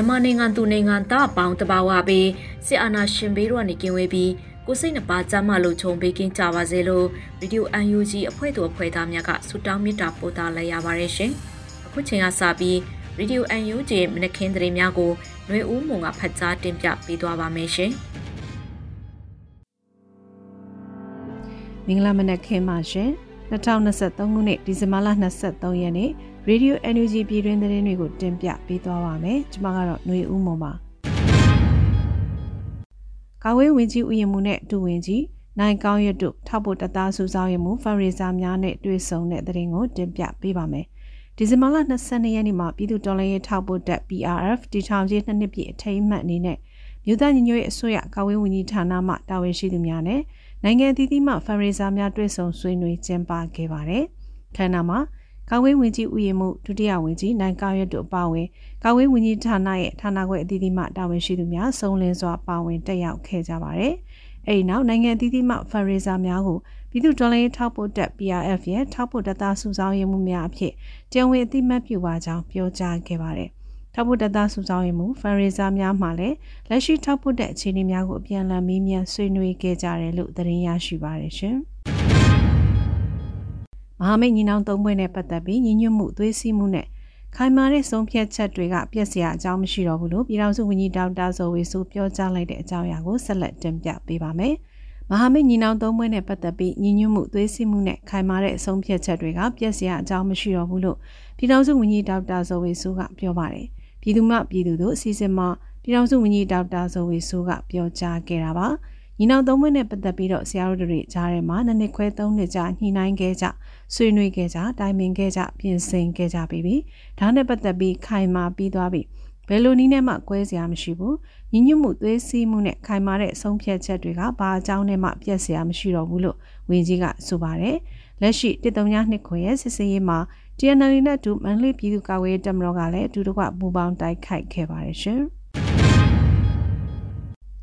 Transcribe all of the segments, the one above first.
မြန်မာနိုင်ငံသူနိုင်ငံသားအပေါင်းတဘာဝပေးစစ်အာဏာရှင်ဘေးတို့ကနေကင်းဝေးပြီးကိုစိတ်နှပါကြမ်းမလို့ခြုံပေးကင်းကြပါစေလို့ဗီဒီယို UNG အဖွဲ့သူအဖွဲ့သားများကဆုတောင်းမေတ္တာပို့သလိုက်ရပါတယ်ရှင်။အခုချိန်ကစပြီးဗီဒီယို UNG မနက်ခင်းသတင်းများကိုຫນွေဦးမုံကဖတ်ကြားတင်ပြပေးသွားပါမယ်ရှင်။မင်္ဂလာမနက်ခင်းပါရှင်2023ခုနှစ်ဒီဇင်ဘာလ23ရက်နေ့ Radio NUG ပြည်တွင်းသတင်းတွေကိုတင်ပြပေးသွားပါမယ်ကျွန်မကတော့ຫນွေဦးမုံပါကာဝေးဝင်ကြီးဥယျာဉ်မှုနဲ့ဒုဝင်ကြီးနိုင်ကောင်းရတို့ထောက်ဖို့တသားစုဆောင်ရမှုဖန်ရီစာများနဲ့တွေ့ဆုံတဲ့သတင်းကိုတင်ပြပေးပါမယ်ဒီဇင်ဘာလ22ရက်နေ့မှာပြည်သူတော်လှန်ရေးထောက်ဖို့တက် PRF တီထောင်ကြီးနှစ်နှစ်ပြည့်အထိမ်းအမှတ်အနေနဲ့မြို့သားညီညွတ်ရေးအစိုးရကာဝေးဝန်ကြီးဌာနမှတာဝန်ရှိသူများနဲ့နိုင်ငံအသီးသီးမှဖန်ရီစာများတွေ့ဆုံဆွေးနွေးကျင်းပခဲ့ပါတယ်။ခန္ဓာမှာ ကာဝေးဝင်ကြီးဥယျာဉ်မှုဒုတိယဝင်ကြီးနိုင်ကောင်းရတို့အပါအဝင်ကာဝေးဝင်ကြီးဌာနရဲ့ဌာနခွဲအသီးသီးမှတာဝန်ရှိသူများစုံလင်စွာပါဝင်တက်ရောက်ခဲ့ကြပါတယ်။အဲဒီနောက်နိုင်ငံအသီးသီးမှဖန်ရီစာများကိုပြည်သူ့ဒေါ်လာရေးထောက်ပို့တက် PRF ရဲ့ထောက်ပို့တပ်သားစုဆောင်းရေးမှုများအဖြစ်ကျန်ဝင်အသိမှတ်ပြုပါကြောင်းပြောကြားခဲ့ပါတယ်။ထောက်ပို့တပ်သားစုဆောင်းရေးမှုဖန်ရီစာများမှလည်းလက်ရှိထောက်ပို့တဲ့အခြေအနေများကိုအပြန်အလှန်မေးမြန်းဆွေးနွေးခဲ့ကြတယ်လို့သတင်းရရှိပါတယ်ရှင်။ မဟာမိတ်ညီနောင်သုံးဘွဲ့နဲ့ပတ်သက်ပြီးညီညွတ်မှုသွေးစည်းမှုနဲ့ခိုင်မာတဲ့ဆုံးဖြတ်ချက်တွေကပြည့်စရာအကြောင်းမရှိတော့ဘူးလို့ပြည်ထောင်စုဝန်ကြီးဒေါက်တာဇော်ဝေဆိုပြောကြားလိုက်တဲ့အကြောင်းအရာကိုဆက်လက်တင်ပြပေးပါမယ်။မဟာမိတ်ညီနောင်သုံးဘွဲ့နဲ့ပတ်သက်ပြီးညီညွတ်မှုသွေးစည်းမှုနဲ့ခိုင်မာတဲ့ဆုံးဖြတ်ချက်တွေကပြည့်စရာအကြောင်းမရှိတော့ဘူးလို့ပြည်ထောင်စုဝန်ကြီးဒေါက်တာဇော်ဝေဆိုကပြောပါတယ်။ပြည်သူ့မှပြည်သူတို့အစီအစဉ်မှာပြည်ထောင်စုဝန်ကြီးဒေါက်တာဇော်ဝေဆိုကပြောကြားခဲ့တာပါ။ ညီနောင်သုံးဘွဲ့နဲ့ပတ်သက်ပြီးတော့ဆရာတို့တွေကြားထဲမှာနှစ်နှစ်ခွဲသုံးနှစ်ကြာညှိနှိုင်းခဲ့ကြဆွေးနွေးခဲ့ကြတိုင်ပင်ခဲ့ကြပြင်ဆင်ခဲ့ကြပြီးပြီဒါနဲ့ပတ်သက်ပြီးခိုင်မာပြီးသွားပြီဘယ်လိုနည်းနဲ့မှကွဲစရာမရှိဘူးညီညွတ်မှုသွေးစည်းမှုနဲ့ခိုင်မာတဲ့ဆုံးဖြတ်ချက်တွေကဘာအကြောင်းနဲ့မှပြတ်စရာမရှိတော့ဘူးလို့ဝန်ကြီးကဆိုပါတယ်လက်ရှိတစ်တုံညာနှစ်ခွေရဲ့စစ်စေးရေးမှာ TNL နဲ့တူမန္တလေးပြည်သူ့ကာကွယ်ရေးတပ်မတော်ကလည်းအတူတကွပူးပေါင်းတိုက်ခိုက်ခဲ့ပါတယ်ရှင်။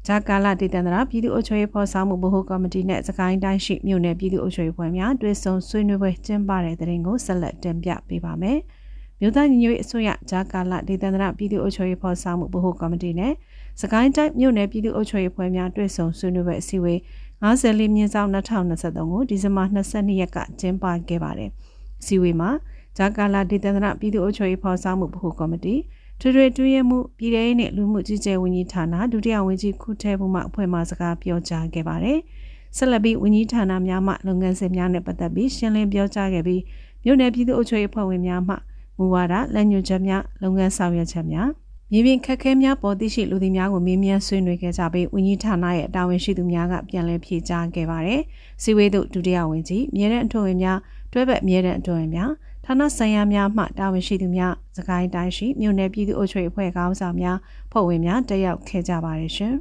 ဂျာကာလာဒေသန္တရာပြည်သူ့အုပ်ချုပ်ရေးဖော်ဆောင်မှုဗဟိုကော်မတီနဲ့စကိုင်းတိုင်းရှိမြို့နယ်ပြည်သူ့အုပ်ချုပ်ရေးဖွဲ့များတွဲဆုံဆွေးနွေးပွဲကျင်းပတဲ့တဲ့ရင်ကိုဆက်လက်တင်ပြပေးပါမယ်။မြို့သားညီညွတ်ရေးအစိုးရဂျာကာလာဒေသန္တရာပြည်သူ့အုပ်ချုပ်ရေးဖော်ဆောင်မှုဗဟိုကော်မတီနဲ့စကိုင်းတိုင်းမြို့နယ်ပြည်သူ့အုပ်ချုပ်ရေးဖွဲ့များတွဲဆုံဆွေးနွေးပွဲအစည်းအဝေး54မြင်းဆောင်2023ကိုဒီဇင်ဘာ22ရက်ကကျင်းပခဲ့ပါတယ်။အစည်းအဝေးမှာဂျာကာလာဒေသန္တရပြည်သူ့အုပ်ချုပ်ရေးဖော်ဆောင်မှုဗဟိုကော်မတီ ထွေထွေတွင်းရမှုပြည်ထောင်နဲ့လူမှုကြီးကြပ်ဝန်ကြီးဌာနဒုတိယဝန်ကြီးခုထဲဘူးမှအဖွဲ့မှစကားပြောကြားခဲ့ပါတယ်။ဆက်လက်ပြီးဝန်ကြီးဌာနများမှလုပ်ငန်းစဉ်များနဲ့ပတ်သက်ပြီးရှင်းလင်းပြောကြားခဲ့ပြီးမြို့နယ်ပြည်သူ့အုပ်ချုပ်ရေးအဖွဲ့ဝင်များမှမူဝါဒလက်ညွှန်ချက်များလုပ်ငန်းဆောင်ရွက်ချက်များမြေပြင်ခက်ခဲများပေါ်သိရှိလူသည်များကိုမေးမြန်းဆွေးနွေးခဲ့ကြပြီးဝန်ကြီးဌာနရဲ့တာဝန်ရှိသူများကပြန်လည်ဖြေကြားခဲ့ပါတယ်။စီဝေးသို့ဒုတိယဝန်ကြီးမြေတဲ့အတွဝင်များတွဲဘက်မြေတဲ့အတွဝင်များ ဌာနဆိုင်ရာများမှတာဝန်ရှိသူများစကိုင်းတိုင်းရှိမြို့နယ်ပြည်သူ့အုပ်ချုပ်ရေးအဖွဲ့ခေါင်းဆောင်များဖွဲ့ဝင်များတက်ရောက်ခဲ့ကြပါတယ်ရှင်။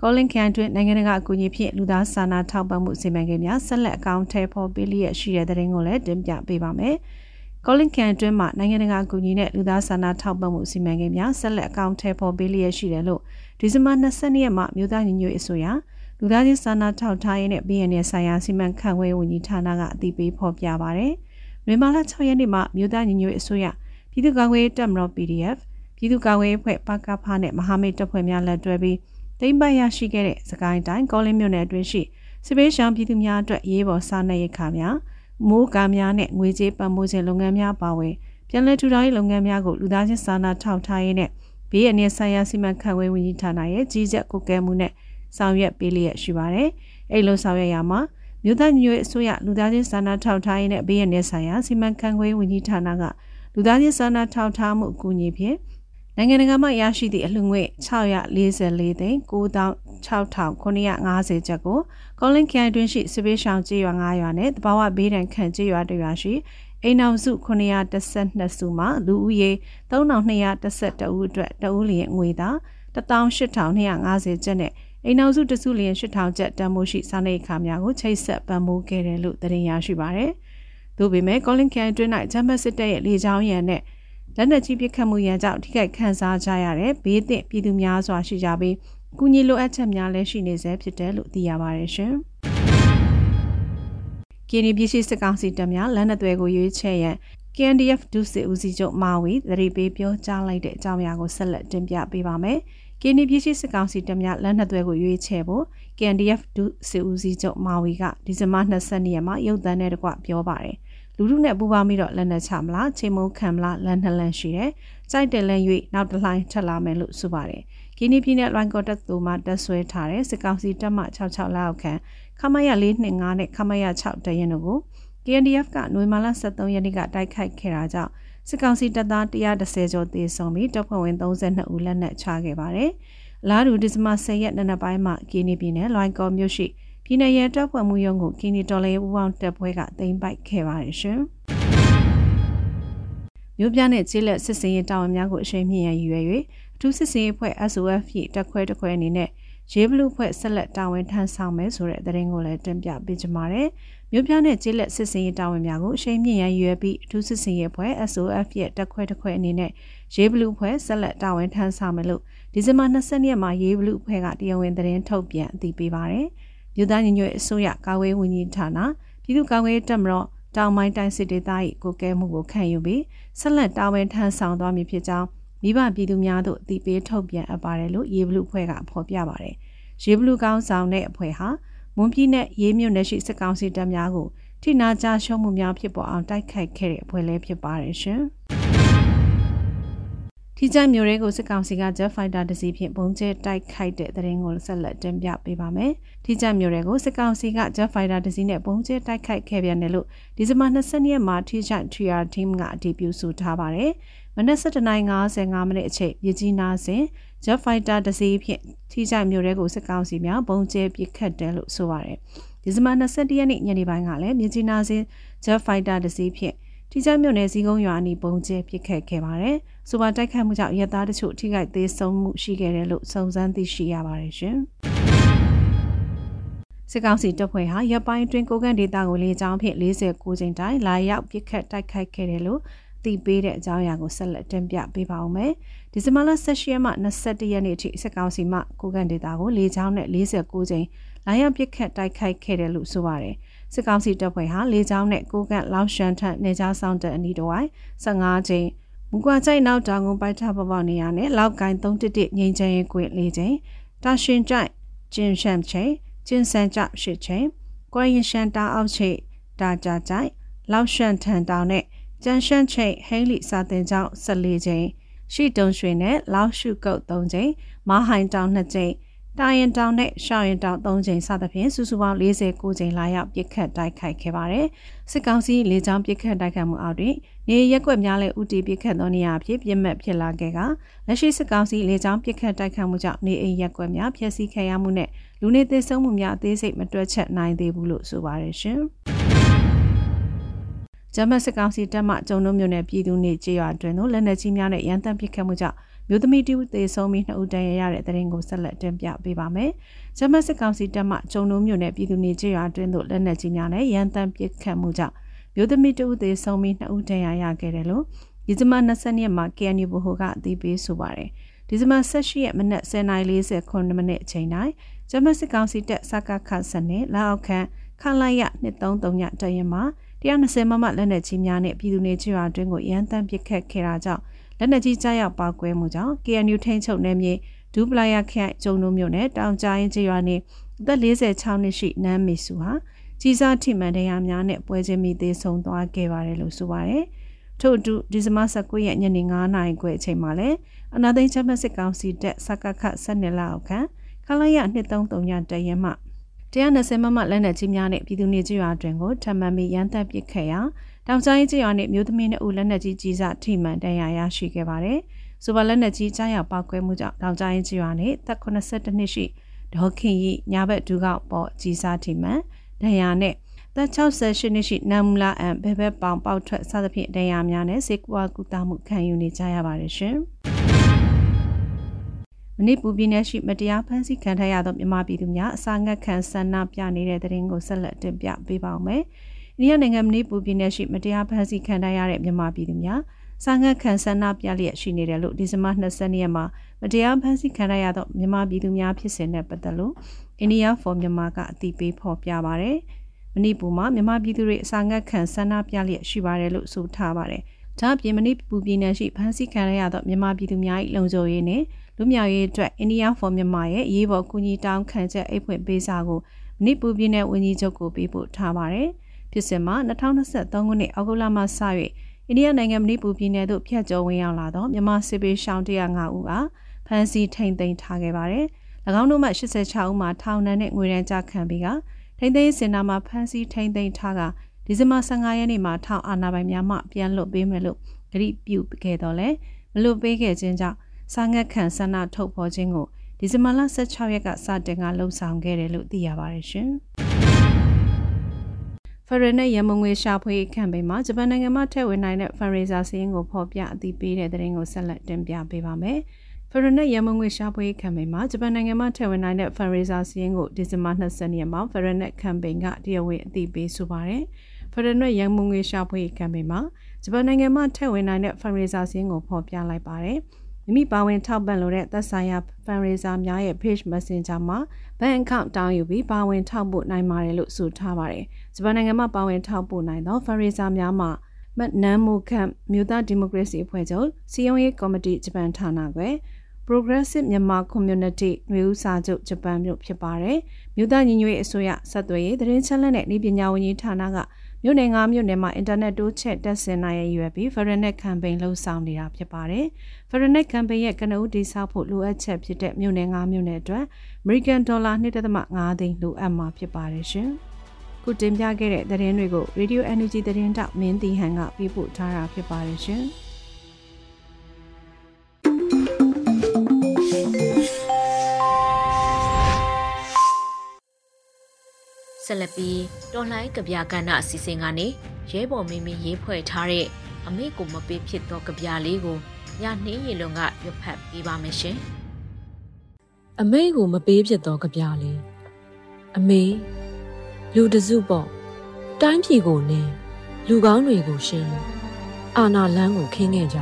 ကောလင်ခန်တွင်နိုင်ငံတကာအကူအညီဖြင့်လူသားစာနာထောက်ပံ့မှုစီမံကိန်းများဆက်လက်အကောင့်ထဲပေါ်ပေးလျက်ရှိတဲ့တဲ့ရင်ကိုလည်းတင်ပြပေးပါမယ်။ကောလင်ခန်တွင်မှနိုင်ငံတကာအကူအညီနဲ့လူသားစာနာထောက်ပံ့မှုစီမံကိန်းများဆက်လက်အကောင့်ထဲပေါ်ပေးလျက်ရှိတယ်လို့ဒီဇင်ဘာ20ရက်မှာမြို့သားညီညွတ်ရေးအစိုးရ လူသားချင်းစာနာထောက်ထားရေးနဲ့ BNN ဆိုင်ရာစီမံခန့်ခွဲဝန်ကြီးဌာနကအသိပေးဖော်ပြပါရယ်။မြန်မာလ6ရက်နေ့မှာမြို့သားညီညွတ်ရေးအစိုးရပြည်သူ့ကာကွယ်ရေးတပ်မတော် PDF ပြည်သူ့ကာကွယ်ရေးအဖွဲ့ပကဖနဲ့မဟာမိတ်တပ်ဖွဲ့များလက်တွဲပြီးတိမ့်ပတ်ရရှိခဲ့တဲ့စကိုင်းတိုင်းကောလင်းမြို့နယ်အတွင်းရှိစစ်ပေးရှောင်းပြည်သူများအတွက်ရေးပေါ်စားနပ်ရိက္ခာများမိုးကားများနဲ့ငွေကြေးပံ့ပိုးခြင်းလုပ်ငန်းများပါဝင်ပြန်လည်ထူထောင်ရေးလုပ်ငန်းများကိုလူသားချင်းစာနာထောက်ထားရေးနဲ့ဘေးအန္တရာယ်ဆိုင်ရာစီမံခန့်ခွဲဝန်ကြီးဌာနရဲ့ကြီးကြပ်ကွပ်ကဲမှုနဲ့ ဆောင်ရွက်ပေးလျက်ရှိပါတယ်။အဲ့လိုဆောင်ရွက်ရမှာမြို့သားညွေအစိုးရလူသားချင်းစာနာထောက်ထားရေးနဲ့ဘေးအန္တရာယ်ဆိုင်ရာစီမံခန့်ခွဲဝန်ကြီးဌာနကလူသားချင်းစာနာထောက်ထားမှုအကူအညီဖြင့်နိုင်ငံတကာမှရရှိသည့်အလှငွေ644သိန်း96,950ကျပ်ကိုကောလင်ခိုင်တွင်ရှိစပေးဆောင်ကြေးရွာ9ရွာနဲ့တဘာဝဘေးဒဏ်ခံကြေးရွာတရွာရှိအိမ်အောင်စု912စုမှလူဦးရေ3212ဦးအတွက်တဦးလျင်ငွေသား18250ကျပ်နဲ့ အိမ်အောင်စုတစုလျင်8000ကျပ်တန်မိုးရှိစားနေခါများကိုချိတ်ဆက်ပံ့ပိုးခဲ့တယ်လို့သတင်းရရှိပါရယ်။သို့ပေမဲ့ကောလင်ခိုင်တွင်၌ဂျမတ်စစ်တပ်ရဲ့လေကြောင်းရန်နဲ့လက်နက်ကြီးပစ်ခတ်မှုရန်ကြောင့်ထိခိုက်ခံစားကြရတဲ့ဘေးသင့်ပြည်သူများစွာရှိကြပြီးကူညီလိုအပ်ချက်များလည်းရှိနေဆဲဖြစ်တယ်လို့သိရပါတယ်ရှင်။ကင်းဒီပြည်ရှိစစ်ကောင်စီတပ်များလက်နက်သွဲကိုရွေးချယ်ရန် KNDF ဒုစစ်ဦးစီးချုပ်မာဝီသတိပေးပြောကြားလိုက်တဲ့အကြောင်းအရာကိုဆက်လက်တင်ပြပေးပါမယ်။ ကင်းဒီပြည်ရှိစစ်ကောင်စီတပ်များလက်နက်သွဲကိုရွေးချယ်ဖို့ KNDF ဒုစစ်ဦးစီးချုပ်မာဝီကဒီဇင်ဘာ20ရက်မှာရုပ်သံနဲ့တကွပြောပါတယ်။လူလူနဲ့ပူပေါင်းပြီးတော့လက်နက်ချမလားချိန်မုံခံမလားလန်နှလန်ရှိတယ်။ကြိုက်တယ်လန်၍နောက်တစ်လှိုင်းထက်လာမယ်လို့ဆိုပါတယ်။ကီနီပြည်နယ်လွိုင်ကော်တက်သူမှတက်ဆွဲထားတဲ့စစ်ကောင်စီတပ်မှ66လောက်ခန့်ခမရ425နဲ့ခမရ6တရင်တို့ကို KNDF ကနွေမာလာ73ရက်နေ့ကတိုက်ခိုက်ခဲ့တာကြောင့် စစ်ကောင်စီတပ်သား130ကျော်သေဆုံးပြီးတပ်ဖွဲ့ဝင်32ဦးလက်နက်ချခဲ့ပါတယ်။လာဒူဒီဇမ10ရက်နေ့နက်ပိုင်းမှာကီနီပြည်နယ်လွိုင်ကော်မြို့ရှိပြည်내ရဲတပ်ဖွဲ့မှုရုံးကိုကင်းနီတော်လေးဦးအောင်တပ်ဖွဲ့ကတင်ပိုက်ခဲ့ပါတယ်ရှင်။မြို့ပြနဲ့ကျေးလက်စစ်စင်ရေးတာဝန်များကိုအရှိန်မြင့်ရည်ရွယ်၍အထူးစစ်စင်ရေးဖွဲ့ SOF ဖြင့်တက်ခွဲတက်ခွဲအနေနဲ့ရေးဘလူးဖွဲ့ဆက်လက်တာဝန်ထမ်းဆောင်မယ်ဆိုတဲ့သတင်းကိုလည်းတင်ပြပေးကြပါမယ်။ မြို့ပြနဲ့ကျေးလက်စစ်စင်ရေးတာဝန်များကိုအရှိန်မြင့်ရည်ရွယ်ပြီးအထူးစစ်စင်ရေးဖွဲ့ SOF ရဲ့တက်ခွဲတက်ခွဲအနေနဲ့ရေးဘလူးဖွဲ့ဆက်လက်တာဝန်ထမ်းဆောင်မယ်လို့ဒီဇင်ဘာ20ရက်မှာရေးဘလူးဖွဲ့ကတရားဝင်သတင်းထုတ်ပြန်အသိပေးပါတယ်။မြို့သားညီညွတ်အစိုးရကာဝေးဝန်ကြီးဌာနပြည်သူ့ကာကွယ်ရေးတပ်မတော်တောင်ပိုင်းတိုင်းစစ်ဒေသ၏ကိုကဲမှုကိုခံယူပြီးဆက်လက်တာဝန်ထမ်းဆောင်သွားမည်ဖြစ်ကြောင်းမိဘပြည်သူများတို့အသိပေးထုတ်ပြန်အပ်ပါတယ်လို့ရေဘလူအဖွဲ့ကဖော်ပြပါတယ်။ရေဘလူကောင်းဆောင်တဲ့အဖွဲ့ဟာ မွန်ပြည်နယ်ရေးမြို့နယ်ရှိစစ်ကောင်စီတပ်များကိုထိနာကြရှုံးမှုများဖြစ်ပေါ်အောင်တိုက်ခိုက်ခဲ့တဲ့အဖွဲ့လည်းဖြစ်ပါတယ်ရှင်။ထိကြိုက်မျိုးတွေကိုစစ်ကောင်စီက Jet Fighter တစ်စီးဖြင့်ပုံကျဲတိုက်ခိုက်တဲ့တဲ့ရင်ကိုဆက်လက်တင်ပြပေးပါမယ်။ထိကြိုက်မျိုးတွေကိုစစ်ကောင်စီက Jet Fighter တစ်စီးနဲ့ပုံကျဲတိုက်ခိုက်ခဲ့ပြန်တယ်လို့ဒီဇင်ဘာ20ရက်မှာထိကြိုက် TR team ကအတည်ပြုဆိုထားပါတယ်။မနက်7:55မိနစ်အချိန်ပြည်ကြီးနာစဉ် Jet Fighter တစ်စီးဖြင့်ထိကြိုက်မျိုးတွေကိုစစ်ကောင်စီများပုံကျဲပစ်ခတ်တယ်လို့ဆိုပါတယ်။ဒီဇင်ဘာ21ရက်နေ့ညနေပိုင်းကလည်းမြကြီးနားစဉ် Jet Fighter တစ်စီးဖြင့်ထိကြမြို့နယ်စီကုန်းရွာအနီးပုံကျဲပစ်ခတ်ခဲ့ပါတယ်။ဆိုပါတိုက်ခတ်မှုကြောင့်ရဲသားတချို့ထိခိုက်သေးဆုံးမှုရှိခဲ့တယ်လို့စုံစမ်းသိရှိရပါတယ်ရှင်။စစ်ကောင်စီတပ်ဖွဲ့ဟာရပ်ပိုင်းတွင်ကိုကန်ဒေတာကိုလေကြောင်းဖြင့်49ချိန်တိုင်လာရောက်ပစ်ခတ်တိုက်ခိုက်ခဲ့တယ်လို့သိပေးတဲ့အကြောင်းအရာကိုဆက်လက်တင်ပြပေးပါဦးမယ်။ ဒီဇင်ဘာလ16ရက်မှ21ရက်နေ့အထိစစ်ကောင်စီမှကိုကန်ဒေတာကိုလေကြောင်းနဲ့49ချိန်လာရောက်ပစ်ခတ်တိုက်ခိုက်ခဲ့တယ်လို့ဆိုပါတယ်။စစ်ကောင်စီတပ်ဖွဲ့ဟာလေကြောင်းနဲ့ကိုကန့်လောက်ရှန်ထက်နေကြားဆောင်တဲ့အနီးတစ်ဝိုင်း15ချိန်မူကွာချိုက်နောက်တောင်ကုန်းပိုက်ထပပနေရနဲ့လောက်ကိုင်း311ငိမ့်ချင်ရင်ကွေ၄ချိန်တာရှင်ကြိုက်ကျင်းရှမ်ချိန်ကျင်းဆန်ကြ၈ချိန်ကွာရင်ရှန်တာအောက်ချိန်တာကြကြိုက်လောက်ရှန်ထန်တောင်နဲ့ကျန်ရှန်ချိန်ဟိန်းလီစာတင်ကျောင်း14ချိန် ရှိတုံရွှေနဲ့လောက်ရှုကုတ်3ချိန်မဟိုင်တောင်2ချိန်တာရင်တောင်နဲ့ရှောင်းရင်တောင်၃ချိန်စသဖြင့်စုစုပေါင်း49ချိန်လာရောက်ပြစ်ခတ်တိုက်ခိုက်ခဲ့ပါတယ်။စစ်ကောင်စီလေကြောင်းပြစ်ခတ်တိုက်ခိုက်မှုအောက်တွင်နေရက်ွက်များလည်းဥတီပြစ်ခတ်သောနေရာဖြစ်ပြစ်မှတ်ဖြစ်လာခဲ့ကလက်ရှိစစ်ကောင်စီလေကြောင်းပြစ်ခတ်တိုက်ခိုက်မှုကြောင့်နေအိမ်ရက်ွက်များဖျက်ဆီးခံရမှုနဲ့လူနေသေဆုံးမှုများအသေးစိတ်မတွက်ချက်နိုင်သေးဘူးလို့ဆိုပါတယ်ရှင်။ ဂျမတ်စစ်ကောင်စီတပ်မှကျုံတို့မျိုးနဲ့ပြည်သူနေကြေးရွာတွင်တို့လက်နက်ကြီးများနဲ့ရန်တမ်းပစ်ခတ်မှုကြောင့်မျိုးသမီးတူသေဆုံးပြီးနှစ်ဦးတန်ရရတဲ့တဲ့ရင်ကိုဆက်လက်တင်ပြပေးပါမယ်။ဂျမတ်စစ်ကောင်စီတပ်မှကျုံလုံးမြို့နယ်ပြည်သူနေကြေးရွာတွင်သို့လက်နက်ကြီးများနဲ့ရန်တမ်းပစ်ခတ်မှုကြောင့်မျိုးသမီးတူသေဆုံးပြီးနှစ်ဦးတန်ရရခဲ့တယ်လို့ဒီဇင်ဘာ20ရက်မှာ KNU ဘိုကအသိပေးဆိုပါတယ်။ဒီဇင်ဘာ18ရက်မနက်10:49မိနစ်အချိန်တိုင်းဂျမတ်စစ်ကောင်စီတပ်စကခဆန်နဲ့လာအောက်ခန့်ခလိုက်ရ233ညတရင်မှာ 120မမလက်နက်ကြီးများနဲ့ပြည်သူနေချရွာတွင်းကိုရန်တမ်းပစ်ခတ်ခဲ့တာကြောင့်လက်နက်ကြီးကြားရောက်ပါကွဲမှုကြောင့် KNU ထိန်းချုပ်နယ်မြေဒူပလာယာခရိုင်ကျုံတို့မြို့နယ်တောင်ကြားရင်ကျေးရွာနေအသက်46နှစ်ရှိနန်းမေစုဟာကြီးစားထိမှန်တရားများနဲ့ပွဲချင်းမိသေးဆုံးသွားခဲ့ပါတယ်လို့ဆိုပါတယ်။ထို့အတူဒီဇင်ဘာ19ရက်ညနေ9နာရီခွဲအချိန်မှာလည်းအနာသိန်းချက်မစစ်ကောင်စီတက်စကခ12လအောက်ခံခလိုင်းရ233ညတရဲမှ 120မမလက်နက်ကြီးများနဲ့ပြည်သူနေကြရွာတွင်ကိုထပ်မံပြီးရန်တပ်ပစ်ခဲ့ရာတောင်တိုင်းကြရွာနဲ့မြို့သမီးနဲ့ဦးလက်နက်ကြီးကြီးစားထိမှန်တရားရရှိခဲ့ပါတယ်။ဆိုပါလက်နက်ကြီးကြားရောက်ပောက်ကွဲမှုကြောင့်တောင်တိုင်းကြရွာနဲ့သက်82နှစ်ရှိဒေါခင်ရီညာဘက်ဒူကောက်ပေါ်ကြီးစားထိမှန်တရားနဲ့သက်68နှစ်ရှိနမ်မလာအန်ဘဲဘဲပေါင်ပေါက်ထွက်စသဖြင့်တရားများနဲ့စေကွာကူတာမှုခံယူနေကြရပါတယ်ရှင်။ မနေ့ပူပြည်နယ်ရှိမတရားဖမ်းဆီးခံထားရသောမြန်မာပြည်သူများအစာငတ်ခံဆန္ဒပြနေတဲ့တဲ့ရင်ကိုဆက်လက်တင်ပြပေးပါောင်းမယ်။အိန္ဒိယနိုင်ငံမနေ့ပူပြည်နယ်ရှိမတရားဖမ်းဆီးခံထားရတဲ့မြန်မာပြည်သူများစာငတ်ခံဆန္ဒပြလျက်ရှိနေတယ်လို့ဒီဇင်ဘာ20ရက်မှာမတရားဖမ်းဆီးခံရသောမြန်မာပြည်သူများဖြစ်စဉ်နဲ့ပတ်သက်လို့အိန္ဒိယဖော်မြန်မာကအသိပေးဖော်ပြပါရယ်။မဏိပူမှာမြန်မာပြည်သူတွေအစာငတ်ခံဆန္ဒပြလျက်ရှိပါတယ်လို့ဆိုထားပါတယ်။ဒါ့အပြင်မဏိပူပြည်နယ်ရှိဖမ်းဆီးခံရသောမြန်မာပြည်သူများ၏လုံခြုံရေးနဲ့ လူမျိုးရေးအတွက်အိန္ဒိယဖော်မြန်မာရဲ့ရေးပေါ်ကူညီတောင်းခံချက်အိတ်ဖွင့်ပေးစာကိုမဏိပူပြည်နယ်ဝန်ကြီးချုပ်ကိုပေးပို့ထားပါတယ်။ဖြစ်စဉ်မှာ2023ခုနှစ်အောက်တိုဘာလမှစ၍အိန္ဒိယနိုင်ငံမဏိပူပြည်နယ်သို့ဖျက်ကျော်ဝင်ရောက်လာသောမြန်မာစစ်ပေးရှောင်း105ဦးကဖမ်းဆီးထိန်သိမ်းထားခဲ့ပါတယ်။၎င်းတို့မှ86ဦးမှာထောင်ဒဏ်နဲ့ငွေဒဏ်ကြခံပြီးကထိန်သိမ်းစင်တာမှာဖမ်းဆီးထိန်သိမ်းထားကဒီဇင်ဘာ15ရက်နေ့မှာထောင်အာဏာပိုင်များမှပြန်လွတ်ပေးမယ်လို့ကြေပြုခဲ့တော့လဲမလွတ်ပေးခဲ့ခြင်းကြောင့် စာငတ်ခံဆန္ဒထုတ်ဖော်ခြင်းကိုဒီဇင်ဘာလ16ရက်ကစတင်ကလှုံ့ဆော်ခဲ့တယ်လို့သိရပါတယ်ရှင်။ဖရနဲ့ရမငွေရှာဖွေခန့်ပိန်မှာဂျပန်နိုင်ငံမှထည့်ဝင်နိုင်တဲ့ဖန်ရေဇာစင်းကိုဖော်ပြအသိပေးတဲ့သတင်းကိုဆက်လက်တင်ပြပေးပါမယ်။ဖရနဲ့ရမငွေရှာဖွေခန့်ပိန်မှာဂျပန်နိုင်ငံမှထည့်ဝင်နိုင်တဲ့ဖန်ရေဇာစင်းကိုဒီဇင်ဘာ20ရက်မှာဖရနဲ့ခန့်ပိန်ကတရားဝင်အသိပေးဆိုပါတယ်။ဖရနဲ့ရမငွေရှာဖွေခန့်ပိန်မှာဂျပန်နိုင်ငံမှထည့်ဝင်နိုင်တဲ့ဖန်ရေဇာစင်းကိုဖော်ပြလိုက်ပါတယ်။ မိမိပါဝင်ထောက်ပံ့လိုတဲ့သက်ဆိုင်ရာ fundraiser များရဲ့ page messenger မှာ bank account တောင်းယူပြီးပါဝင်ထောက်ပို့နိုင်ပါတယ်လို့ဆိုထားပါတယ်။ဂျပန်နိုင်ငံမှာပါဝင်ထောက်ပို့နိုင်သော fundraiser များမှာမတ်နမ်မိုကမ်မြို့သားဒီမိုကရေစီအဖွဲ့ချုပ်စီယုံရေးကော်မတီဂျပန်ဌာနကွယ် Progressive Myanmar Community မျိုးစာချုပ်ဂျပန်မြို့ဖြစ်ပါတယ်။မြို့သားညီညွတ်ရေးအစိုးရဆက်သွယ်ရေးသတင်းချက်လက်နဲ့ဤပညာဝန်ကြီးဌာနက မြို့နယ်၅မြို့နယ်မှာအင်တာနက်တိုးချက်တက်ဆင်နိုင်ရရွယ်ပြီး Feranet Campaign လှုပ်ဆောင်နေတာဖြစ်ပါတယ်။ Feranet Campaign ရဲ့ကနဦးတိစောက်ဖို့လိုအပ်ချက်ဖြစ်တဲ့မြို့နယ်၅မြို့နယ်အတွက် American Dollar 1.5သိန်းလိုအပ်မှာဖြစ်ပါတယ်ရှင်။ခုတင်ပြခဲ့တဲ့သတင်းတွေကို Radio Energy သတင်းတောက်မင်းတီဟန်ကပြပို့ထားတာဖြစ်ပါတယ်ရှင်။ ဆက်လက်ပြီးတော်လှန်ကဗျာကဏ္ဍအစီအစဉ်ကနေရဲဘော်မင်းမင်းရေးဖွဲ့ထားတဲ့အမေကိုမပေးဖြစ်သောကဗျာလေးကိုညနှင်းရီလွန်ကရွတ်ဖတ်ပေးပါမယ်ရှင်။အမေကိုမပေးဖြစ်သောကဗျာလေးအမေလူတစုပေါ့တိုင်းပြည်ကိုနင်းလူကောင်းတွေကိုရှင်းအာနာလန်းကိုခင်းခဲ့ကြ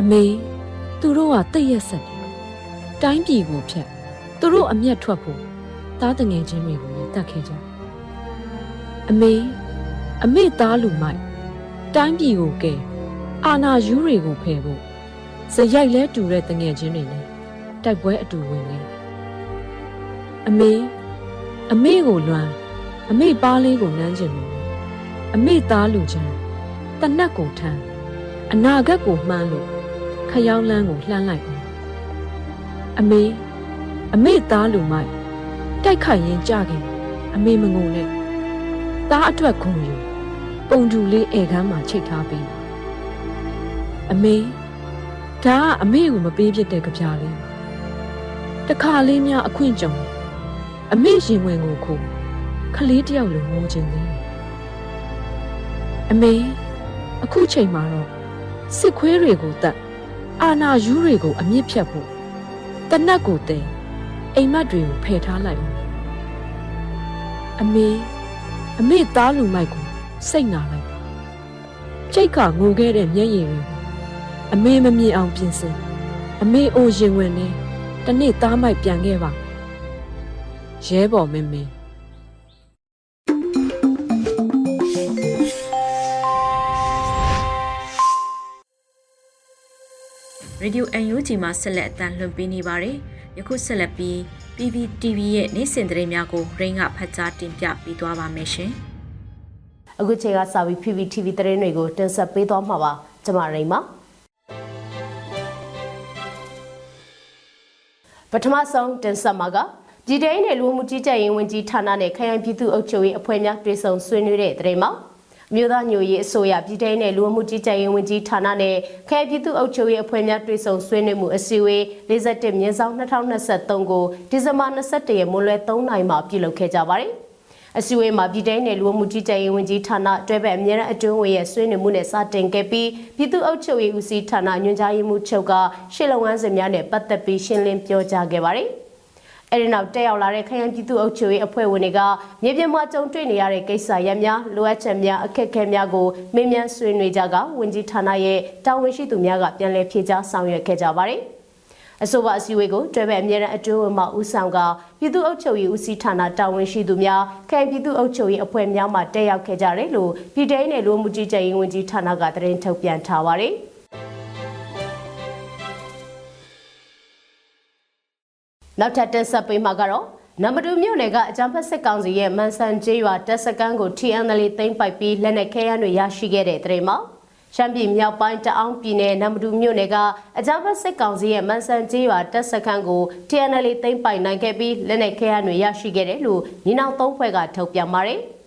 အမေသူတို့ကတိတ်ရက်ဆက်တယ်တိုင်းပြည်ကိုဖြတ်သူတို့အမျက်ထွက်ဖို့သားတငယ်ချင်းတွေကိုလည်း တတ်ခဲ့ကြအမေအမေသားလူမိုက်တိုင်းပြည်ကိုကဲအာနာယူးတွေကိုဖယ်ဖို့စရိုက်လဲတူတဲ့တငယ်ချင်းတွေနဲ့တိုက်ပွဲအတူဝင်နေအမေအမေကိုလွမ်းအမေပါးလေးကိုနမ်းကျင်လို့အမေသားလူချမ်းတနတ်ကိုထမ်းအနာဂတ်ကိုမှန်းလို့ခရောက်လန်းကိုလှမ်းလိုက်အောင်အမေအမေသားလူမိုက်တိုက်ခိုက်ရင်ကြခင် အမေမငုံနဲ့သားအထွက်ခုံယူပုံတူလေးဧကန်းမှာချိတ်ထားပြီးအမေဒါကအမေကိုမပေးဖြစ်တဲ့ကြပြလေးတခါလေးများအခွင့်ကြုံအမေရင်ဝင်ကိုခုခလေးတယောက်လိုငိုခြင်းသေးအမေအခုချိန်မှာတော့စစ်ခွေးတွေကိုတတ်အာနာယူးတွေကိုအမြင့်ဖြတ်ဖို့တနတ်ကိုတဲအိမ်မက်တွေကိုဖယ်ထားလိုက် အောင်အမေအမေသားလူမိုက်ကိုစိတ်နာလိုက်ကြိတ်ကငိုခဲ့တဲ့မျက်ရည်တွေကိုအမေမမြင်အောင်ပြင်ဆင်အမေအိုရင်ဝင်နေတနေ့သားမိုက်ပြန်ခဲ့ပါရဲဘော်မင်းမင်းရေဒီယို UNG မှာဆက်လက်အသံလွှင့်ပေးနေပါတယ်။ယခုဆက်လက်ပြီး PPTV ရဲ့နေ့စဉ်သတင်းများကိုရင်းကဖတ်ကြားတင်ပြပေးသွားပါမယ်ရှင်။အခုချိန်ကစပြီး PPTV သတင်းတွေကိုတင်ဆက်ပေးသွားမှာပါ။ကျွန်မရိန်ပါ။ပထမဆုံးတင်ဆက်မှာကပြည်ထောင်နဲ့လူမှုကြီးကြပ်ရေးဝန်ကြီးဌာနနဲ့ခရိုင်ပြည်သူ့အုပ်ချုပ်ရေးအဖွဲ့များတွေ့ဆုံဆွေးနွေးတဲ့သတင်းမှာ မြို့သားညိုရေးအစိုးရပြည်ထောင်နဲ့လူမှုကြီးကြပ်ရေးဝန်ကြီးဌာနနဲ့ခရိုင်ပြည်သူ့အုပ်ချုပ်ရေးအဖွဲ့များတွေ့ဆုံဆွေးနွေးမှုအစည်းအဝေး47မြင်းဆောင်2023ကိုဒီဇင်ဘာ21ရက်မွန်းလွဲ3နာရီမှာပြုလုပ်ခဲ့ကြပါတယ်။အစည်းအဝေးမှာပြည်ထောင်နဲ့လူမှုကြီးကြပ်ရေးဝန်ကြီးဌာနတွဲဘက်အမြဲတမ်းအတွင်းဝင်ရဲ့ဆွေးနွေးမှုနဲ့စတင်ခဲ့ပြီးပြည်သူ့အုပ်ချုပ်ရေးဦးစီးဌာနညွှန်ကြားရေးမှူးချုပ်ကရှေ့လုပ်ငန်းစဉ်များနဲ့ပတ်သက်ပြီးရှင်းလင်းပြောကြားခဲ့ပါတယ်။ အဲဒီနောက်တက်ရောက်လာတဲ့ခရိုင်ပြည်သူ့အုပ်ချုပ်ရေးအဖွဲ့ဝင်တွေကမြေပြင်မှာကြုံတွေ့နေရတဲ့ကိစ္စရပ်များလိုအပ်ချက်များအခက်အခဲများကိုမေးမြန်းဆွေးနွေးကြကဝန်ကြီးဌာနရဲ့တာဝန်ရှိသူများကပြန်လည်ဖြေကြားဆောင်ရွက်ခဲ့ကြပါတယ်။အဆိုပါအစည်းအဝေးကိုတွဲဘက်အမြဲတမ်းအတွင်းဝင်မှဦးဆောင်ကပြည်သူ့အုပ်ချုပ်ရေးဦးစီးဌာနတာဝန်ရှိသူများခိုင်ပြည်သူ့အုပ်ချုပ်ရေးအဖွဲ့များမှတက်ရောက်ခဲ့ကြတယ်လို့ပြည်ထောင်နယ်လူမှုကြီးကြပ်ရေးဝန်ကြီးဌာနကသတင်းထုတ်ပြန်ထားပါတယ်။ နောက်ထပ်တက်ဆက်ပေးမှာကတော့နံပါတ်2မြို့နယ်ကအကြံဖက်စစ်ကောင်စီရဲ့မန်ဆန်ကျေးရွာတပ်စခန်းကို TNL သိမ်းပိုက်ပြီးလက်နက်ခဲယမ်းတွေရရှိခဲ့တဲ့တဲ့မှာရှမ်းပြည်မြောက်ပိုင်းတအောင်ပြည်နယ်နံပါတ်2မြို့နယ်ကအကြံဖက်စစ်ကောင်စီရဲ့မန်ဆန်ကျေးရွာတပ်စခန်းကို TNL သိမ်းပိုက်နိုင်ခဲ့ပြီးလက်နက်ခဲယမ်းတွေရရှိခဲ့တယ်လို့ညီနောင်သုံးဖွဲ့ကထုတ်ပြန်ပါတယ်။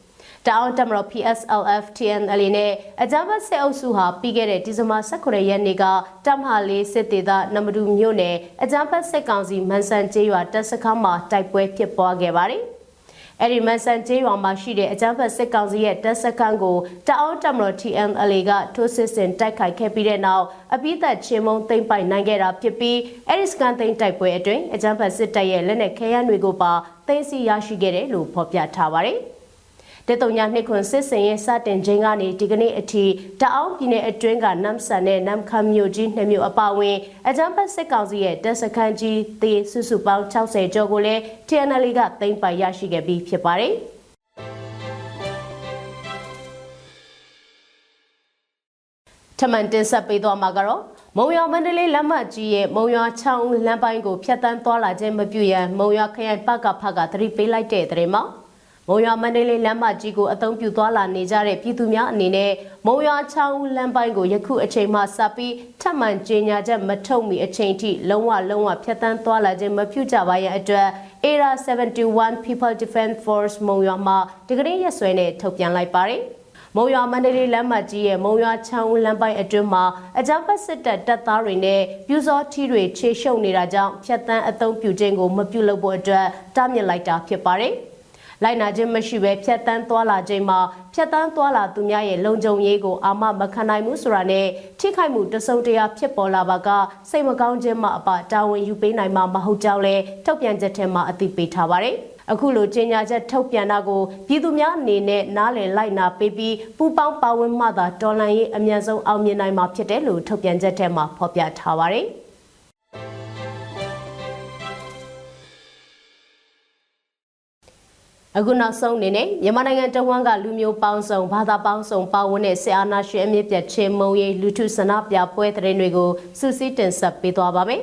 တအောင်တမတော် PSLF TNL နဲ့အကြမ်းဖက်စစ်အုပ်စုဟာပြီးခဲ့တဲ့ဒီဇင်ဘာ18ရက်နေ့ကတမဟာလေးစစ်တေသနမဒူမြို့နယ်အကြမ်းဖက်စစ်ကောင်စီမန်ဆန်ကျေးရွာတပ်စခန်းမှာတိုက်ပွဲဖြစ်ပွားခဲ့ပါတယ်။အဲဒီမန်ဆန်ကျေးရွာမှာရှိတဲ့အကြမ်းဖက်စစ်ကောင်စီရဲ့တပ်စခန်းကိုတအောင်တမတော် TNL ကထိုးစစ်ဆင်တိုက်ခိုက်ခဲ့ပြီးတဲ့နောက်အပိသက်ချင်းမုံသိမ့်ပိုက်နိုင်ခဲ့တာဖြစ်ပြီးအဲဒီစကန်သိမ်းတိုက်ပွဲအတွင်းအကြမ်းဖက်စစ်တပ်ရဲ့လက်နက်ခဲယမ်းတွေကိုပါသိမ်းဆည်းရရှိခဲ့တယ်လို့ဖော်ပြထားပါတယ်။ တေတုံညာနှစ်ခွန်စစ်စင်ရဲ့စတင်ခြင်းကနေဒီကနေ့အထိတအောင်ပြည်နယ်အတွင်းကနမ်ဆန်နဲ့နမ်ခမ်မြို့ကြီးနှစ်မြို့အပါအဝင်အကြမ်းဖက်စစ်ကောင်စီရဲ့တပ်စခန်းကြီးသေစုစုပေါင်း60ကျော်ကိုလည်း TNL ကသိမ်းပိုက်ရရှိခဲ့ပြီးဖြစ်ပါတယ်။ထမန်တင်ဆက်ပေးသွားမှာကတော့မုံရွာမန္တလေးလမ်းမကြီးရဲ့မုံရွာချောင်းလမ်းပိုင်းကိုဖျက်ဆီးသွားလာခြင်းမပြုရန်မုံရွာခရိုင်ပကဖကသတိပေးလိုက်တဲ့တဲ့မှာ မုံရွာမန္တလေးလမ်းမကြီးကိုအသုံးပြုသွားလာနေကြတဲ့ပြည်သူများအနေနဲ့မုံရွာချောင်းလမ်းပိုင်းကိုယခုအချိန်မှစပြီးထပ်မံကြေညာချက်မထုတ်မီအချိန်ထိလုံးဝလုံးဝဖျက်ဆီးသွားလာခြင်းမပြုကြပါရန်အတွက် Era 71 People Defense Force မုံရွာမှဒီကနေ့ရက်စွဲနဲ့ထုတ်ပြန်လိုက်ပါတယ်။မုံရွာမန္တလေးလမ်းမကြီးရဲ့မုံရွာချောင်းလမ်းပိုင်းအတွင်းမှာအကြမ်းဖက်စစ်တပ်တပ်သားတွေနဲ့ပြူစောထီတွေခြေရှုပ်နေတာကြောင့်ဖျက်ဆီးအသုံးပြုခြင်းကိုမပြုလုပ်ဖို့အတွက်တားမြစ်လိုက်တာဖြစ်ပါတယ်။ လိုက်နာခြင်းမရှိဘဲဖြတ်တန်းသွားလာခြင်းမှာဖြတ်တန်းသွားလာသူများရဲ့လုံခြုံရေးကိုအာမမခံနိုင်မှုဆိုတာနဲ့ထိခိုက်မှုတစုံတရာဖြစ်ပေါ်လာပါကစိတ်မကောင်းခြင်းမှအပတာဝန်ယူပေးနိုင်မှာမဟုတ်ကြောင်းလဲထုတ်ပြန်ချက်ထဲမှာအသိပေးထားပါတယ်အခုလိုကြေညာချက်ထုတ်ပြန်တာကိုပြည်သူများအနေနဲ့နားလည်လိုက်နာပေးပြီးပူပေါင်းပါဝင်မှသာတော်လှန်ရေးအမြန်ဆုံးအောင်မြင်နိုင်မှာဖြစ်တယ်လို့ထုတ်ပြန်ချက်ထဲမှာဖော်ပြထားပါတယ်။ အခုနောက်ဆုံးအနေနဲ့မြန်မာနိုင်ငံတဝန်းကလူမျိုးပေါင်းစုံဘာသာပေါင်းစုံပါဝင်တဲ့ဆီအာနာရှင်အမြင့်ပြတ်ချင်းမုံရေးလူထုဆန္ဒပြပွဲတဲ့တွေကိုစူးစီးတင်ဆက်ပေးသွားပါမယ်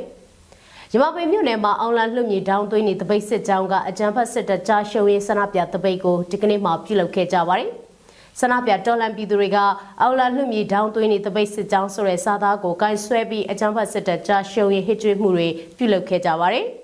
။ရမပိမြို့နယ်မှာအောင်လန်လွတ်မြေတောင်းသွင်းနေတပိတ်စစ်ကြောင်းကအကြံဖတ်စစ်တပ်ကြားရှုံရေးဆန္ဒပြတပိတ်ကိုဒီကနေ့မှပြုလုပ်ခဲ့ကြပါတယ်။ဆန္ဒပြတော်လန်ပြည်သူတွေကအောင်လန်လွတ်မြေတောင်းသွင်းနေတပိတ်စစ်ကြောင်းဆိုတဲ့စာသားကိုကင်ဆွဲပြီးအကြံဖတ်စစ်တပ်ကြားရှုံရေးဟစ်ကြွေးမှုတွေပြုလုပ်ခဲ့ကြပါတယ်။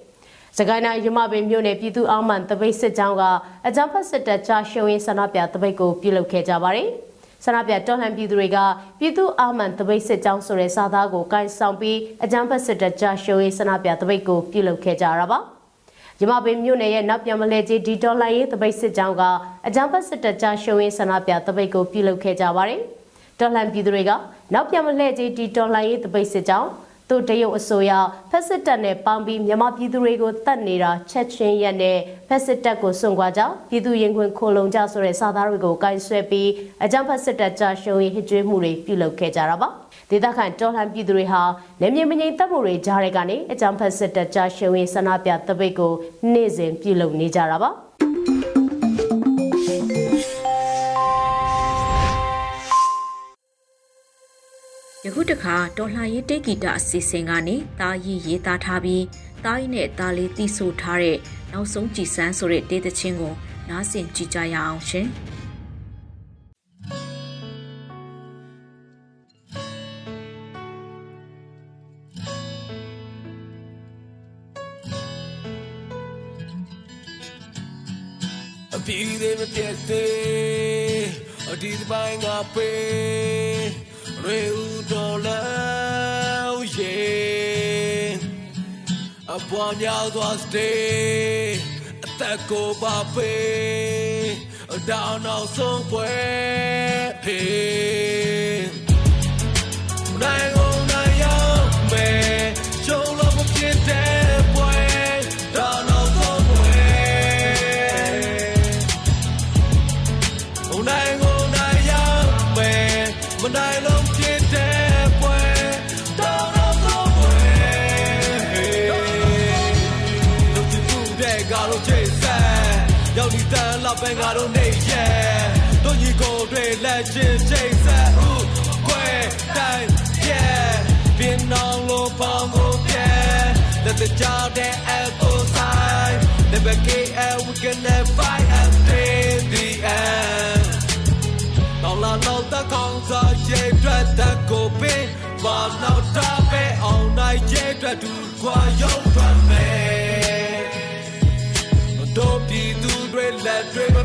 စကိုင်းတိုင်းရမပင်မြို့နယ်ပြည်သူ့အောင်မှန်တပိတ်စစ်ကြောင်းကအကြမ်းဖက်စစ်တပ်ကြားရှုံရင်ဆန္ဒပြတပိတ်ကိုပြုလုပ်ခဲ့ကြပါတယ်။ဆန္ဒပြတော်လှန်ပြည်သူတွေကပြည်သူ့အောင်မှန်တပိတ်စစ်ကြောင်းဆိုတဲ့စာသားကိုကိုင်ဆောင်ပြီးအကြမ်းဖက်စစ်တပ်ကြားရှုံရင်ဆန္ဒပြတပိတ်ကိုပြုလုပ်ခဲ့ကြတာပါ။ရမပင်မြို့နယ်ရဲ့နောက်ပြန်မလဲကြီးဒီတော်လှန်ရေးတပိတ်စစ်ကြောင်းကအကြမ်းဖက်စစ်တပ်ကြားရှုံရင်ဆန္ဒပြတပိတ်ကိုပြုလုပ်ခဲ့ကြပါတယ်။တော်လှန်ပြည်သူတွေကနောက်ပြန်မလဲကြီးဒီတော်လှန်ရေးတပိတ်စစ်ကြောင်း သူတရုတ်အစိုးရဖက်စစ်တပ်နဲ့ပေါင်းပြီးမြန်မာပြည်သူတွေကိုတတ်နေတာချက်ချင်းရက်နဲ့ဖက်စစ်တပ်ကိုစွန့်ခွာကြပြည်သူရင်ခွင်ခိုလုံကြဆိုတဲ့စာသားတွေကိုကိုင်ဆွဲပြီးအကြမ်းဖက်စစ်တပ်ကြရှုံးရေးဟစ်ကြွေးမှုတွေပြုလုပ်ခဲ့ကြတာပါဒေသခံတော်လှန်ပြည်သူတွေဟာနေမြေမငြိမ်သက်မှုတွေကြားတဲ့ကနေအကြမ်းဖက်စစ်တပ်ကြရှုံးရေးဆန္ဒပြတပိတ်ကိုနေ့စဉ်ပြုလုပ်နေကြတာပါ ခုတခါတော်လှန်ရေးတေဂီတာအစီအစဉ်ကနေတာရီရေးသားထားပြီးတားရင်နဲ့သားလေးတီးဆိုထားတဲ့နောက်ဆုံးကြည်စမ်းဆိုတဲ့ဒေသချင်းကိုနားဆင်ကြည့်ကြရအောင်ရှင်။အပြေးသေးမပြတ်သေးအဒီဒီပိုင်းကပေး ပွားများစွာစတေးအသက်ကိုပါပေးအတောင်အောင်ဆုံးပွဲဟေး လက်တကြောက်တဲ့ echo sign never get out we can never fight and stay the end တော်လာတော့တကောင်းစားရဲ့အတွက်တကိုပင်ဘာနောက်တာပဲအောင်နိုင်ရဲ့အတွက်သူခွာရောက်ထွက်မယ်တို့ပြည်သူတွေလက်တွေမ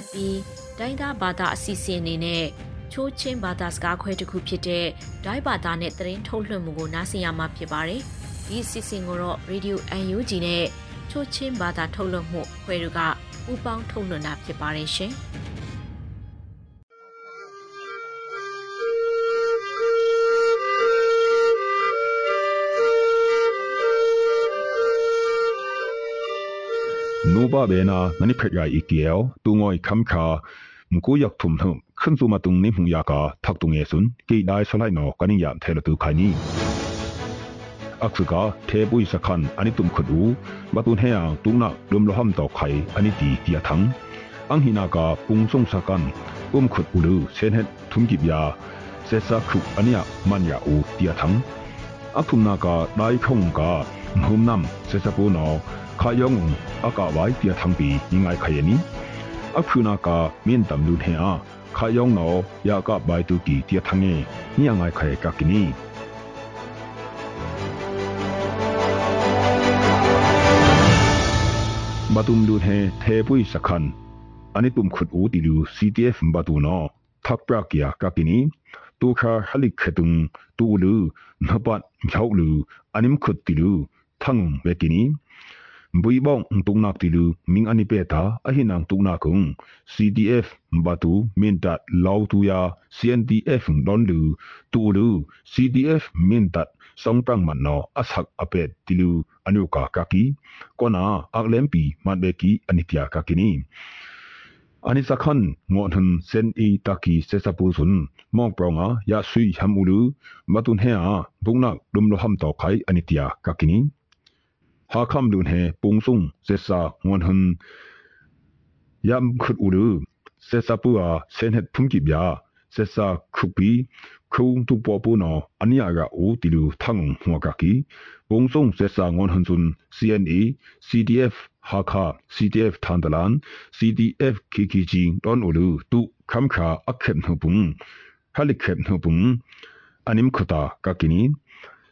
ဆက်လက်ပြီးတိုင်းသားဘာသာအစီအစဉ်အနေနဲ့ချိုးချင်းဘာသာစကားခွဲတစ်ခုဖြစ်တဲ့ဒိုင်းဘာသာနဲ့သတင်းထုတ်လွှင့်မှုကိုနားဆင်ရမှာဖြစ်ပါတယ်။ဒီအစီအစဉ်ကိုတော့ Radio UNG နဲ့ချိုးချင်းဘာသာထုတ်လွှင့်မှုခွဲတွေကပူးပေါင်းထုတ်လွှင့်တာဖြစ်ပါတယ်ရှင်။ นูบาเบนานันิเพยาอีเกียวตุงอยคำคามุกุยักทุมทุมขึ้นสุมาตุงนิมุงยากาทักตุงเอซุนกีได้สลายนอกันิยามเทลตุขานีอักษกาเทปุยสคันอันนี้ตุมขดูบาตุนเฮียงตุงนักลุมโลหัมตอกไข่อันนี้ตีเตียทังอังหินากาปุงทรงสกันอุมขดอุลือเซนเฮดทุมกิบยาเซซาครุอันนี้มันยาอูเตียทัง อักทุมนากาได้คงกาหุมนำเสสปูนอ ခါယုံအကဝိုင်ပြထံပီညငိုင်ခယနီအဖုနာကာမင်းတမ်လူထေအားခါယုံနောယာကဘိုင်တူကီတထငေညငိုင်ခယကကနီဘတုမ်လူထေထေပွိစခန်အနိတုမ်ခုတ်ဦးတီလူ CTF ဘတုနောသပ်ပရကီယာကကနီတူခါဟလိခတုံတူလူနပတ်မြောက်လူအနိမ်ခုတ်တီလူသံဝေကီနီ ขยนี้อักทุนากาเมียนตำลุนเฮียขายองนอยากาไว้ตุกีเตียทังเงนี่ยังไงขยกักกินีบาตุมลุนเฮเทปุยสักขันอันนี้ตุมขุดอูติลู CTF บาตูนอทักปรากยากักกินี ตูคาฮัลิกขตุงตูลูน ဟာခမ်ဒုန်ဟေပုန်ဆုံစေဆာငွန်ဟံယမ်ခုဒူလူစေဆာပူအာဆန်ဟက်ဖုန်ကိဗျာစေဆာခုပီခုံတူပေါ်ပူနော်အနိယာကအိုတီလူထန်ဟွာကကီပုန်ဆုံစေဆာငွန်ဟန်ဇွန် CNE CDF ဟာခါ CDF ထန်ဒလန် CDF KKG ဒွန်အိုလူတူခမ်ခါအခက်နှုပုံခလိခက်နှုပုံအနိမ်ခတာကကီနီ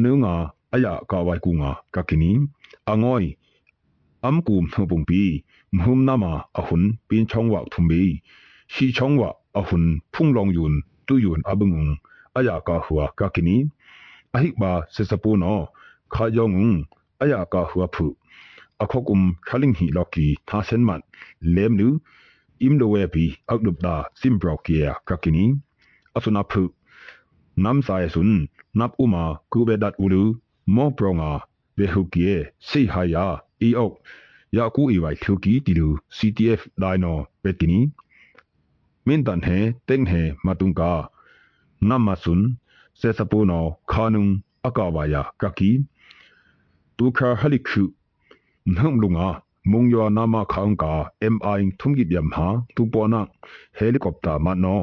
no kha yong hiung tu kha haliko mu da aka wai tilu ani pena ka kini ahik ba atu wai hin ping nam sa hin ya bun kung lu anu nga aya ka wai kunga ka kini angoi am kum thopung pi mhum nama ahun pin chong wa thumbi shi chong wa ahun phung long yun tu yun abung aya ka huwa ka kini ahik ba se sapu no ခါယောငုံအယာကာဟွာဖုအခုကုမ်ခလင်းဟီလော်ကီသာစန်မတ်လေမ်နူအင်ဒိုဝဲပီအောက်ဒုပဒါစင်ဘရော့ကီယာကကီနီအဆုနာဖုနမ်ဆိုင်ဆွန် နပ်ဥမာကူဘေဒတ်ဥလူမောပရောငါဘေဟုကီစေဟာယာအီအော့ယာကူအီဝိုင်ထုကီတီလူ CTF ဒိုင်နိုဘေတီနီမင်တန်ဟေတင်ဟေမတုန်ကာနမဆွန်းစေစပူနောခါနုံအကာဝါယာကကီတူခါဟလိခုနှုံလုံငါမုံယောနာမခေါင်ကာ MI ထုံကြီးပြမဟာတူပေါ်နာဟဲလီကော်ပတာမနော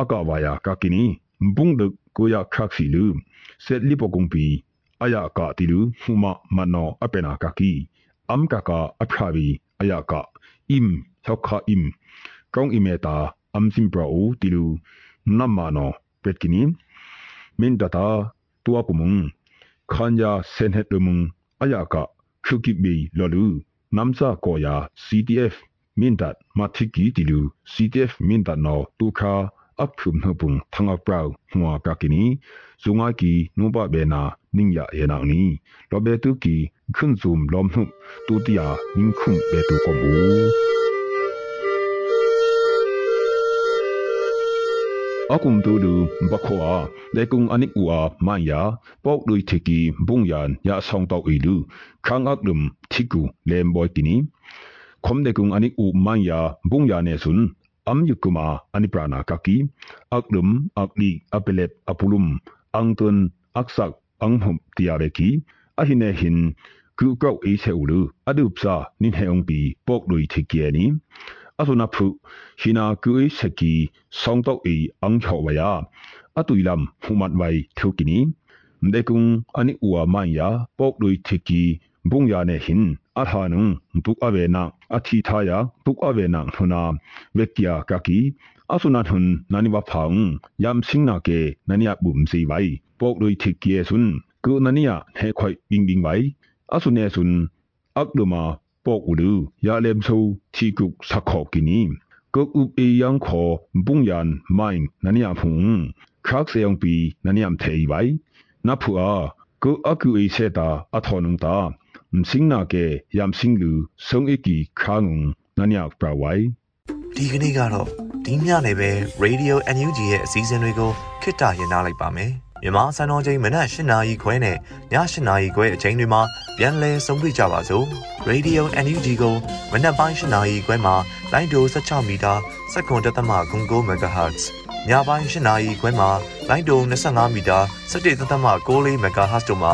အကာဝါယာကကီနီဘုံဒု ကိုယာခါခီလူဆက်လီပိုကုံပီအယာကာတီလူဟူမမနောအပနာကကီအမ်ကကာအဖရာဘီအယာကာအင်ဟောက်ခါအင်ကောင်းအီမေတာအမ်စင်ပရာအိုတီလူနမနောပက်ကီနီမင်ဒတာတူအပမုံခန်ယာစန်ဟက်ဒမုံအယာကခုကိဘီလောလူနမ်စာကိုယာ CTF မင်ဒတ်မတိကီတီလူ CTF မင်ဒတ်နောတူခါ အဖုမဟုံထငါပရောဟွာကကိနီဇုငါကီနုဘဘေနာနင်းယာယေနာနီလောဘေတုကီခွန်းဇုံလောမ်ဟုတူတီယာနင်းခုံဘေတုကောမူ akum tu du bakhoa lekung anik ua maya pok dui thiki bungyan ya song tok ilu khang ak dum thiku lem boy tini khom lekung anik u maya bungya ne sun am yukuma ani prana kaki ak dum akli apelep apulum angtun aksak anghum tiareki ahine hin ku kau e se ulu adupsa nin heong pi pok dui thiki ni အဆုနာဖုဟိနာကူအိစကီဆောင်းတော့အီအ บุงยาเนหินอาหานุงบุกอเวนาอธิทายาบุกอเวนาหุนาเวกยากากีอาสุนาทุนนันิวาพังยามสิงนาเกนันิยาบุมสีไว้ปกดุยทิกเกสุนกูนันิยาเฮคอยบิงบิงไว้อาสุเนสุนอักดมาปกอุดูยาเลมซูทีกุกสักขอกินีก็อุบเอยังขอบุงยานไม่นันิยาพุงครักเสียงปีนันิยามเทไว้นับผัวก็อักอุเอเซตาอัทอนุงตา สิงนาเกยามสิงลูสงเอกีครางนันยากปราไว้ဒီကနေ့ကတော့ဒီညနေပဲ Radio NUG ရဲ့အစည်းအဝေးကိုခਿੱတရရနိုင်ပါမယ်မြန်မာစံတော်ချိန်မနက်၈နာရီခွဲနဲ့ည၈နာရီခွဲအချိန်တွေမှာပြန်လည်ဆုံးဖြတ်ကြပါစို့ Radio NUG ကိုမနက်ပိုင်း၈နာရီခွဲမှာလိုင်းဒို16မီတာစက္ကန့်တသမ9 MHz ညပိုင်း၈နာရီခွဲမှာလိုင်းဒို25မီတာ17သမ6 MHz တို့မှာ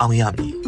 အောင်ရမည်